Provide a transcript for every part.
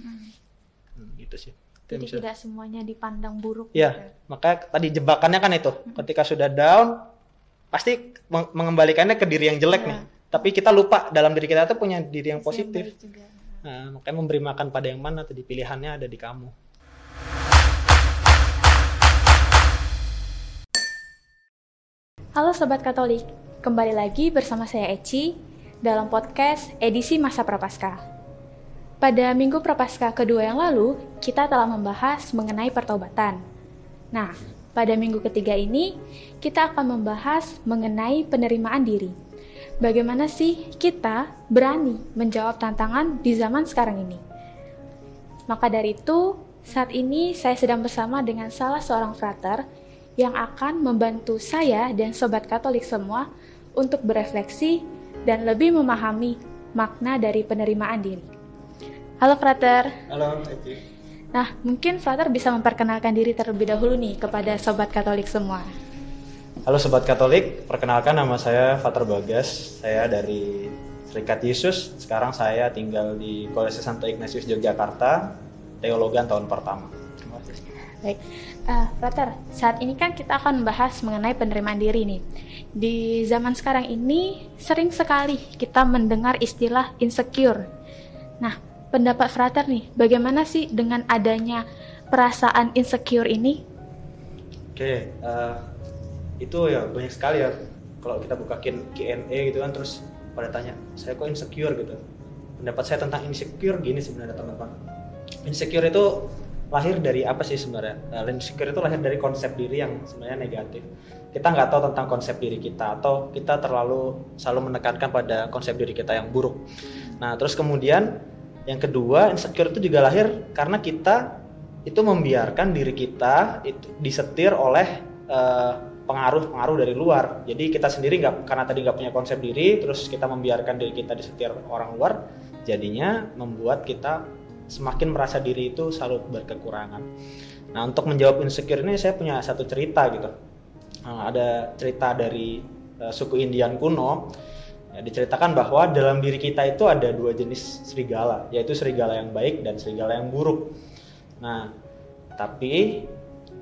hmm, gitu sih jadi bisa. tidak semuanya dipandang buruk ya gitu. makanya tadi jebakannya kan itu hmm. ketika sudah down pasti mengembalikannya ke diri yang jelek ya. nih tapi kita lupa dalam diri kita tuh punya diri yang positif nah makanya memberi makan pada yang mana tadi pilihannya ada di kamu Halo Sobat Katolik, kembali lagi bersama saya Eci dalam podcast edisi Masa Prapaskah. Pada minggu Prapaskah kedua yang lalu, kita telah membahas mengenai pertobatan. Nah, pada minggu ketiga ini, kita akan membahas mengenai penerimaan diri. Bagaimana sih kita berani menjawab tantangan di zaman sekarang ini? Maka dari itu, saat ini saya sedang bersama dengan salah seorang frater yang akan membantu saya dan sobat Katolik semua untuk berefleksi dan lebih memahami makna dari penerimaan diri. Halo Frater. Halo Eci. Nah, mungkin Frater bisa memperkenalkan diri terlebih dahulu nih kepada sobat Katolik semua. Halo sobat Katolik, perkenalkan nama saya Frater Bagas. Saya dari Serikat Yesus. Sekarang saya tinggal di Kolese Santo Ignatius Yogyakarta, teologan tahun pertama. Terima kasih. Baik. Uh, Frater, saat ini kan kita akan membahas mengenai penerimaan diri nih. Di zaman sekarang ini sering sekali kita mendengar istilah insecure. Nah, pendapat Frater nih, bagaimana sih dengan adanya perasaan insecure ini? Oke, uh, itu ya banyak sekali ya. Kalau kita bukakin Q&A gitu kan, terus pada tanya, saya kok insecure gitu. Pendapat saya tentang insecure gini sebenarnya teman-teman. Insecure itu lahir dari apa sih sebenarnya? Nah, insecure itu lahir dari konsep diri yang sebenarnya negatif. Kita nggak tahu tentang konsep diri kita atau kita terlalu selalu menekankan pada konsep diri kita yang buruk. Nah, terus kemudian yang kedua, insecure itu juga lahir karena kita itu membiarkan diri kita itu disetir oleh pengaruh pengaruh-pengaruh dari luar. Jadi kita sendiri nggak karena tadi nggak punya konsep diri, terus kita membiarkan diri kita disetir orang luar, jadinya membuat kita semakin merasa diri itu selalu berkekurangan. Nah untuk menjawab insecure ini saya punya satu cerita gitu. Nah, ada cerita dari uh, suku Indian kuno. Ya, diceritakan bahwa dalam diri kita itu ada dua jenis serigala, yaitu serigala yang baik dan serigala yang buruk. Nah, tapi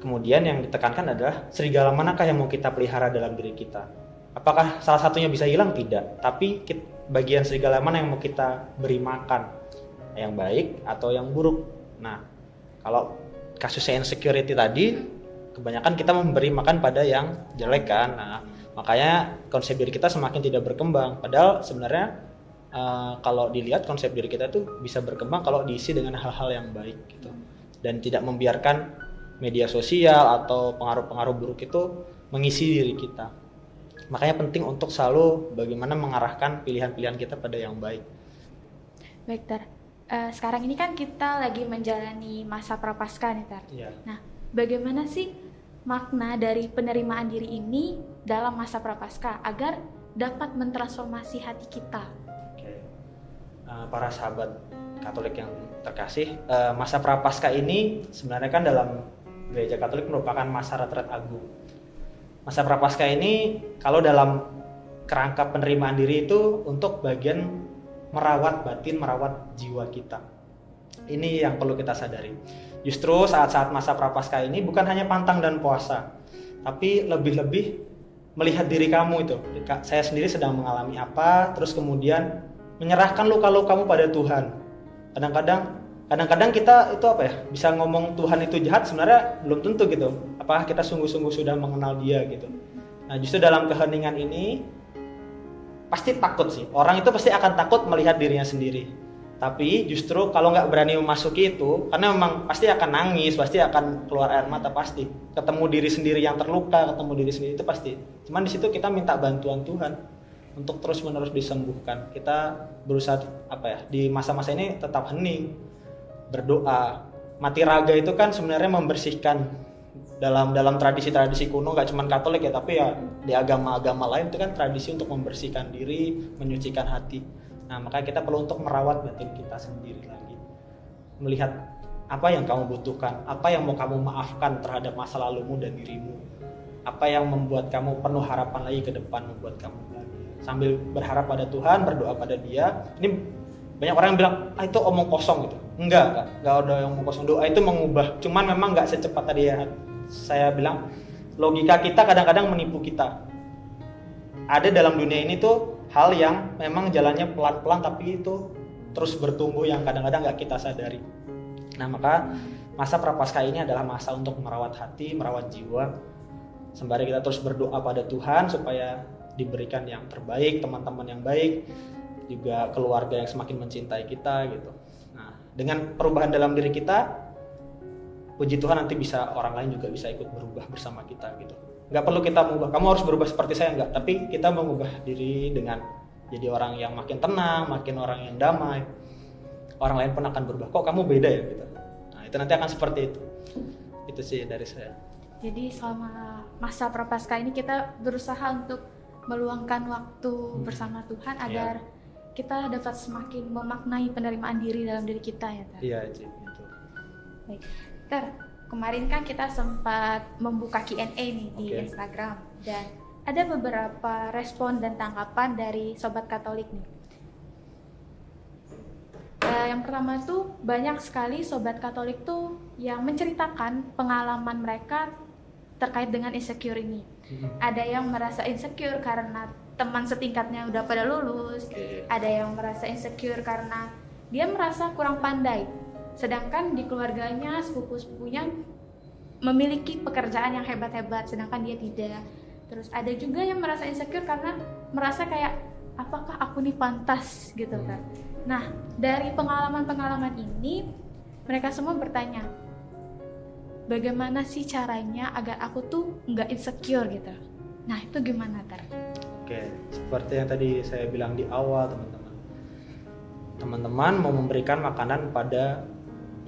kemudian yang ditekankan adalah serigala manakah yang mau kita pelihara dalam diri kita? Apakah salah satunya bisa hilang? Tidak. Tapi bagian serigala mana yang mau kita beri makan? yang baik atau yang buruk. Nah, kalau kasusnya insecurity tadi, kebanyakan kita memberi makan pada yang jelek kan. Nah, makanya konsep diri kita semakin tidak berkembang. Padahal sebenarnya uh, kalau dilihat konsep diri kita itu bisa berkembang kalau diisi dengan hal-hal yang baik gitu. Dan tidak membiarkan media sosial atau pengaruh-pengaruh buruk itu mengisi diri kita. Makanya penting untuk selalu bagaimana mengarahkan pilihan-pilihan kita pada yang baik. Baik, Tar uh, sekarang ini kan kita lagi menjalani masa prapaskah nih Tar. Yeah. Nah, bagaimana sih makna dari penerimaan diri ini dalam masa prapaskah agar dapat mentransformasi hati kita? Okay. Uh, para sahabat Katolik yang terkasih, uh, masa prapaskah ini sebenarnya kan dalam gereja Katolik merupakan masa retret agung. Masa prapaskah ini kalau dalam kerangka penerimaan diri itu untuk bagian merawat batin, merawat jiwa kita. Ini yang perlu kita sadari. Justru saat-saat masa prapaskah ini bukan hanya pantang dan puasa, tapi lebih-lebih melihat diri kamu itu. Saya sendiri sedang mengalami apa, terus kemudian menyerahkan luka-lukamu pada Tuhan. Kadang-kadang kadang-kadang kita itu apa ya bisa ngomong Tuhan itu jahat sebenarnya belum tentu gitu apakah kita sungguh-sungguh sudah mengenal dia gitu nah justru dalam keheningan ini pasti takut sih. Orang itu pasti akan takut melihat dirinya sendiri. Tapi justru kalau nggak berani memasuki itu, karena memang pasti akan nangis, pasti akan keluar air mata pasti. Ketemu diri sendiri yang terluka, ketemu diri sendiri itu pasti. Cuman di situ kita minta bantuan Tuhan untuk terus menerus disembuhkan. Kita berusaha apa ya di masa-masa ini tetap hening, berdoa. Mati raga itu kan sebenarnya membersihkan dalam dalam tradisi-tradisi kuno nggak cuma Katolik ya tapi ya di agama-agama lain itu kan tradisi untuk membersihkan diri, menyucikan hati. Nah makanya kita perlu untuk merawat batin kita sendiri lagi, melihat apa yang kamu butuhkan, apa yang mau kamu maafkan terhadap masa lalumu dan dirimu, apa yang membuat kamu penuh harapan lagi ke depan, membuat kamu bahagia. Sambil berharap pada Tuhan, berdoa pada Dia. Ini banyak orang yang bilang ah itu omong kosong gitu. Enggak enggak. Enggak ada yang omong kosong. Doa itu mengubah. Cuman memang nggak secepat tadi ya saya bilang. Logika kita kadang-kadang menipu kita. Ada dalam dunia ini tuh hal yang memang jalannya pelan-pelan tapi itu terus bertumbuh yang kadang-kadang nggak kita sadari nah maka masa prapaskah ini adalah masa untuk merawat hati merawat jiwa sembari kita terus berdoa pada Tuhan supaya diberikan yang terbaik teman-teman yang baik juga keluarga yang semakin mencintai kita gitu. Nah, dengan perubahan dalam diri kita, puji Tuhan nanti bisa orang lain juga bisa ikut berubah bersama kita gitu. Nggak perlu kita mengubah, kamu harus berubah seperti saya nggak, tapi kita mengubah diri dengan jadi orang yang makin tenang, makin orang yang damai. Orang lain pun akan berubah. Kok kamu beda ya gitu. Nah, itu nanti akan seperti itu. Itu sih dari saya. Jadi selama masa prapaskah ini kita berusaha untuk meluangkan waktu hmm. bersama Tuhan iya. agar ya kita dapat semakin memaknai penerimaan diri dalam diri kita ya Ter. Iya, Cik, itu. Baik. Ter, kemarin kan kita sempat membuka Q&A nih di okay. Instagram dan ada beberapa respon dan tanggapan dari sobat Katolik nih. Uh, yang pertama tuh banyak sekali sobat Katolik tuh yang menceritakan pengalaman mereka terkait dengan insecure ini. Hmm. Ada yang merasa insecure karena teman setingkatnya udah pada lulus okay. ada yang merasa insecure karena dia merasa kurang pandai sedangkan di keluarganya sepupu-sepupunya memiliki pekerjaan yang hebat-hebat sedangkan dia tidak. Terus ada juga yang merasa insecure karena merasa kayak apakah aku nih pantas? gitu kan. Nah dari pengalaman-pengalaman ini mereka semua bertanya bagaimana sih caranya agar aku tuh nggak insecure? gitu. Nah itu gimana ter? Oke, seperti yang tadi saya bilang di awal, teman-teman. Teman-teman mau memberikan makanan pada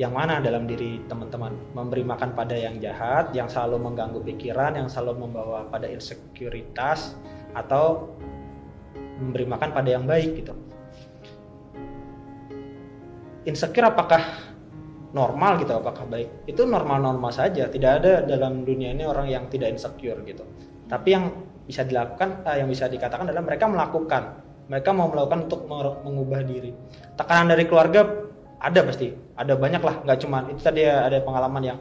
yang mana dalam diri teman-teman? Memberi makan pada yang jahat, yang selalu mengganggu pikiran, yang selalu membawa pada insekuritas, atau memberi makan pada yang baik gitu. Insecure apakah normal gitu apakah baik? Itu normal-normal saja. Tidak ada dalam dunia ini orang yang tidak insecure gitu. Tapi yang bisa dilakukan uh, yang bisa dikatakan adalah mereka melakukan. Mereka mau melakukan untuk mengubah diri. Tekanan dari keluarga ada pasti ada banyak lah nggak cuma itu tadi ada pengalaman yang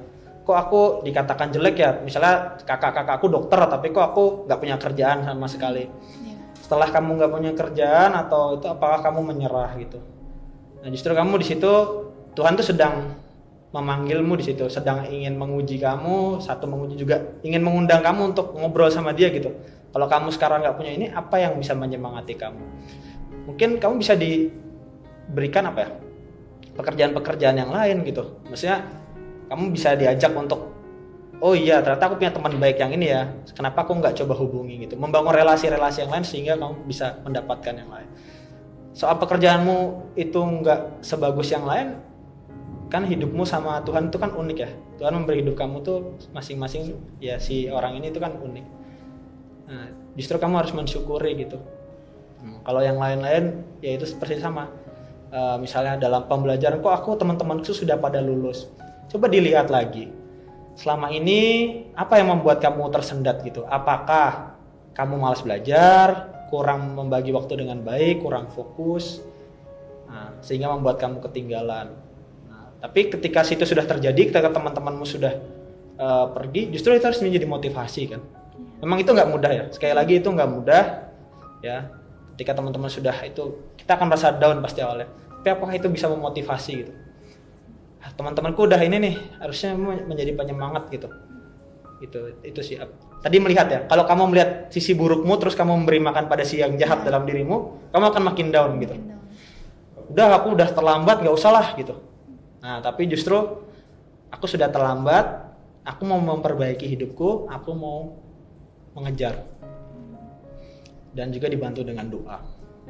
kok aku dikatakan jelek ya misalnya kakak-kakak aku dokter tapi kok aku nggak punya kerjaan sama sekali iya. setelah kamu nggak punya kerjaan atau itu apakah kamu menyerah gitu nah justru kamu di situ Tuhan tuh sedang memanggilmu di situ sedang ingin menguji kamu satu menguji juga ingin mengundang kamu untuk ngobrol sama dia gitu kalau kamu sekarang nggak punya ini, apa yang bisa menyemangati kamu? Mungkin kamu bisa diberikan apa ya? Pekerjaan-pekerjaan yang lain gitu. Maksudnya kamu bisa diajak untuk oh iya ternyata aku punya teman baik yang ini ya. Kenapa aku nggak coba hubungi gitu? Membangun relasi-relasi yang lain sehingga kamu bisa mendapatkan yang lain. Soal pekerjaanmu itu nggak sebagus yang lain, kan hidupmu sama Tuhan itu kan unik ya. Tuhan memberi hidup kamu tuh masing-masing ya si orang ini itu kan unik Nah, justru kamu harus mensyukuri gitu. Hmm. Kalau yang lain-lain ya itu seperti sama. Uh, misalnya dalam pembelajaran kok aku teman-temanku sudah pada lulus. Coba dilihat lagi. Selama ini apa yang membuat kamu tersendat gitu? Apakah kamu malas belajar, kurang membagi waktu dengan baik, kurang fokus, nah, sehingga membuat kamu ketinggalan. Nah, tapi ketika situ sudah terjadi, ketika teman-temanmu sudah uh, pergi, justru itu harus menjadi motivasi kan memang itu nggak mudah ya sekali lagi itu nggak mudah ya ketika teman-teman sudah itu kita akan merasa down pasti awalnya. Tapi apakah itu bisa memotivasi gitu? Ah, teman-temanku udah ini nih harusnya menjadi penyemangat gitu. Itu itu sih. Tadi melihat ya kalau kamu melihat sisi burukmu terus kamu memberi makan pada si yang jahat dalam dirimu kamu akan makin down gitu. Udah aku udah terlambat nggak usah lah gitu. Nah tapi justru aku sudah terlambat aku mau memperbaiki hidupku aku mau mengejar dan juga dibantu dengan doa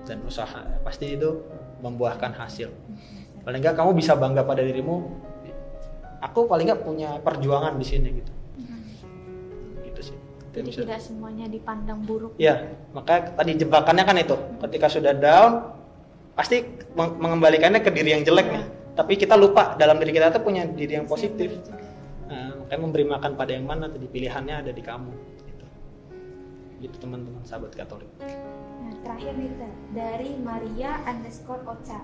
dan usaha. Pasti itu membuahkan hasil. Paling nggak kamu bisa bangga pada dirimu aku paling nggak punya perjuangan di sini gitu. Gitu sih. Jadi tidak semuanya dipandang buruk. Ya maka tadi jebakannya kan itu. Ketika sudah down pasti mengembalikannya ke diri yang jelek ya. nih tapi kita lupa dalam diri kita tuh punya diri yang positif. nah, makanya memberi makan pada yang mana tadi pilihannya ada di kamu gitu teman-teman sahabat Katolik. Nah terakhir nih dari Maria underscore Ocha.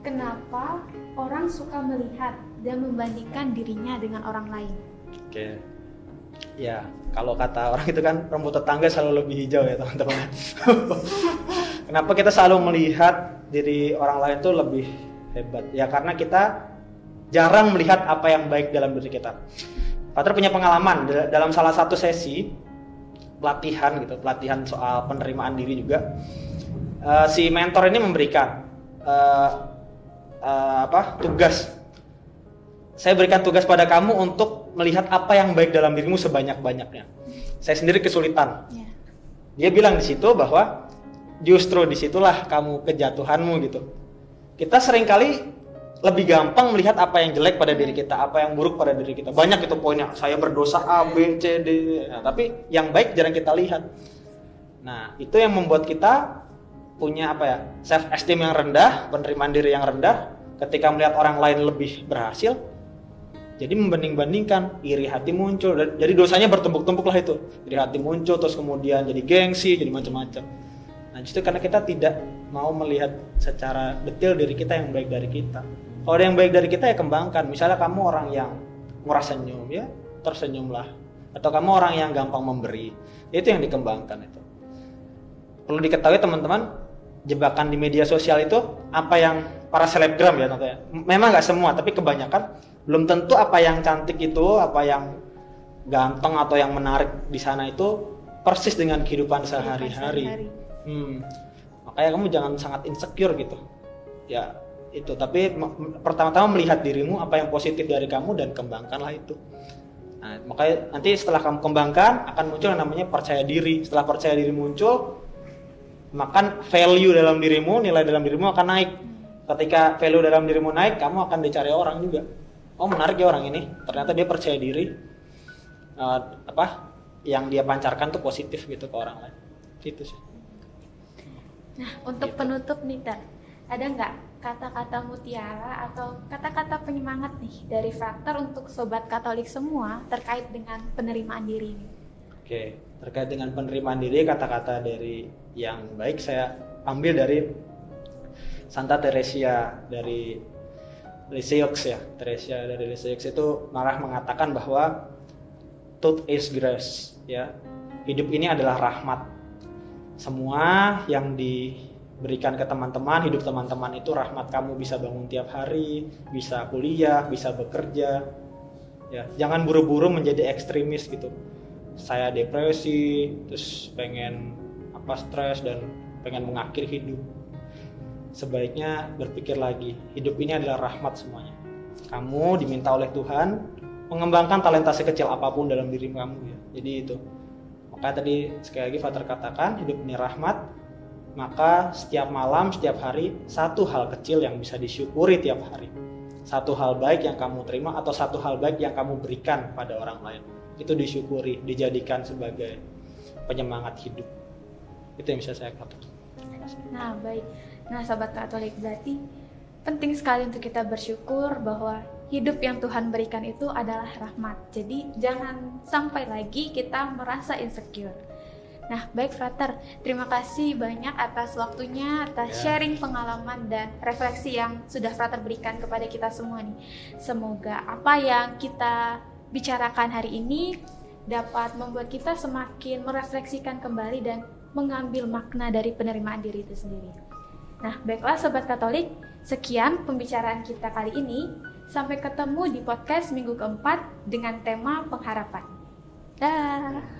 kenapa orang suka melihat dan membandingkan dirinya dengan orang lain? Oke. Ya, kalau kata orang itu kan rumput tetangga selalu lebih hijau ya teman-teman. Kenapa kita selalu melihat diri orang lain tuh lebih hebat? Ya karena kita jarang melihat apa yang baik dalam diri kita. Pater punya pengalaman dalam salah satu sesi pelatihan gitu, pelatihan soal penerimaan diri juga. Uh, si mentor ini memberikan uh, uh, apa tugas. Saya berikan tugas pada kamu untuk melihat apa yang baik dalam dirimu sebanyak-banyaknya. Saya sendiri kesulitan. Yeah. Dia bilang di situ bahwa justru di situlah kamu kejatuhanmu gitu. Kita sering kali lebih gampang melihat apa yang jelek pada diri kita, apa yang buruk pada diri kita. Banyak itu poinnya. Saya berdosa A, B, C, D. Nah, tapi yang baik jarang kita lihat. Nah, itu yang membuat kita punya apa ya? Self esteem yang rendah, penerimaan diri yang rendah. Ketika melihat orang lain lebih berhasil, jadi membanding-bandingkan, iri hati muncul. Jadi dosanya bertumpuk-tumpuk lah itu. Iri hati muncul, terus kemudian jadi gengsi, jadi macam-macam. Nah, justru karena kita tidak mau melihat secara detail diri kita yang baik dari kita kalau ada yang baik dari kita ya kembangkan. Misalnya kamu orang yang murah senyum ya tersenyumlah. Atau kamu orang yang gampang memberi itu yang dikembangkan itu. Perlu diketahui teman-teman jebakan di media sosial itu apa yang para selebgram ya tentunya memang nggak semua tapi kebanyakan belum tentu apa yang cantik itu apa yang ganteng atau yang menarik di sana itu persis dengan kehidupan sehari-hari. Hmm. makanya kamu jangan sangat insecure gitu. Ya itu tapi pertama-tama melihat dirimu apa yang positif dari kamu dan kembangkanlah itu. Nah, makanya nanti setelah kamu kembangkan akan muncul yang namanya percaya diri. Setelah percaya diri muncul maka value dalam dirimu nilai dalam dirimu akan naik. Ketika value dalam dirimu naik kamu akan dicari orang juga. Oh menarik ya orang ini. Ternyata dia percaya diri. Uh, apa yang dia pancarkan tuh positif gitu ke orang lain. Itu sih. Nah untuk gitu. penutup nih Tan. Ada nggak kata-kata mutiara atau kata-kata penyemangat nih dari faktor untuk sobat Katolik semua terkait dengan penerimaan diri ini? Oke, terkait dengan penerimaan diri kata-kata dari yang baik saya ambil dari Santa Teresia dari Lisieux ya. Teresia dari Lisieux itu marah mengatakan bahwa truth is grace ya. Hidup ini adalah rahmat. Semua yang di berikan ke teman-teman hidup teman-teman itu rahmat kamu bisa bangun tiap hari bisa kuliah bisa bekerja. Ya jangan buru-buru menjadi ekstremis gitu. Saya depresi terus pengen apa stres dan pengen mengakhiri hidup. Sebaiknya berpikir lagi hidup ini adalah rahmat semuanya. Kamu diminta oleh Tuhan mengembangkan talenta sekecil apa pun dalam diri kamu ya. Jadi itu. Maka tadi sekali lagi Father katakan hidup ini rahmat maka setiap malam, setiap hari, satu hal kecil yang bisa disyukuri tiap hari. Satu hal baik yang kamu terima atau satu hal baik yang kamu berikan pada orang lain. Itu disyukuri, dijadikan sebagai penyemangat hidup. Itu yang bisa saya katakan. Nah, baik. Nah, sahabat Katolik berarti penting sekali untuk kita bersyukur bahwa hidup yang Tuhan berikan itu adalah rahmat. Jadi jangan sampai lagi kita merasa insecure Nah, baik Frater, terima kasih banyak atas waktunya, atas yeah. sharing pengalaman dan refleksi yang sudah Frater berikan kepada kita semua nih. Semoga apa yang kita bicarakan hari ini dapat membuat kita semakin merefleksikan kembali dan mengambil makna dari penerimaan diri itu sendiri. Nah, baiklah Sobat Katolik, sekian pembicaraan kita kali ini. Sampai ketemu di podcast minggu keempat dengan tema pengharapan. Dah.